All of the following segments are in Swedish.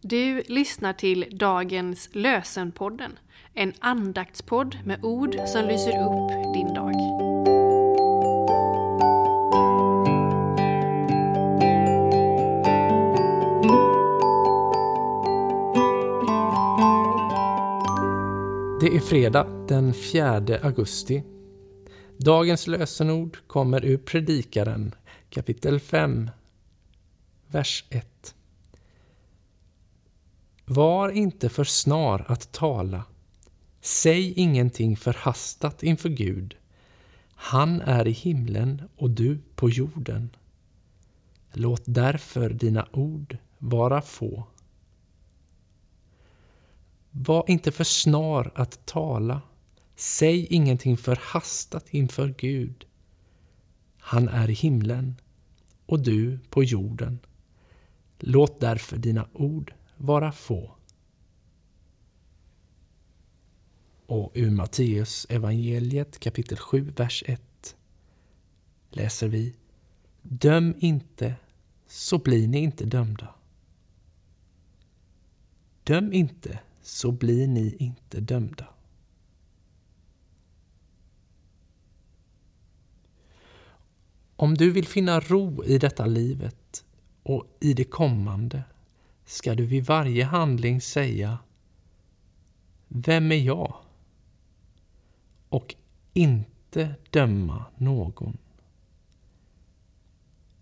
Du lyssnar till dagens Lösenpodden, en andaktspodd med ord som lyser upp din dag. Det är fredag den 4 augusti. Dagens lösenord kommer ur Predikaren kapitel 5, vers 1. Var inte för snar att tala. Säg ingenting förhastat inför Gud. Han är i himlen och du på jorden. Låt därför dina ord vara få. Var inte för snar att tala. Säg ingenting förhastat inför Gud. Han är i himlen och du på jorden. Låt därför dina ord vara få. Och ur Matteus evangeliet kapitel 7, vers 1 läser vi Döm inte, så blir ni inte dömda. Döm inte, så blir ni inte dömda. Om du vill finna ro i detta livet och i det kommande ska du vid varje handling säga Vem är jag? Och inte döma någon.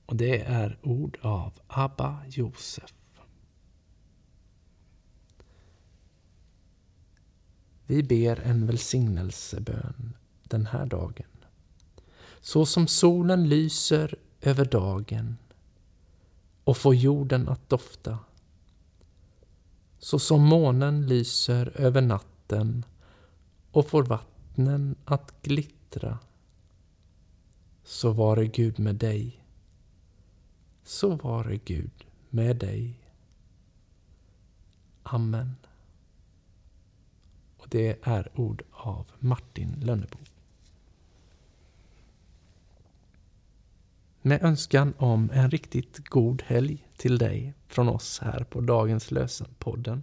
Och det är ord av Abba Josef. Vi ber en välsignelsebön den här dagen. Så som solen lyser över dagen och får jorden att dofta. Så som månen lyser över natten och får vattnen att glittra. Så vare Gud med dig. Så vare Gud med dig. Amen. Och det är ord av Martin Lönnebo. Med önskan om en riktigt god helg till dig från oss här på Dagens Lösen-podden.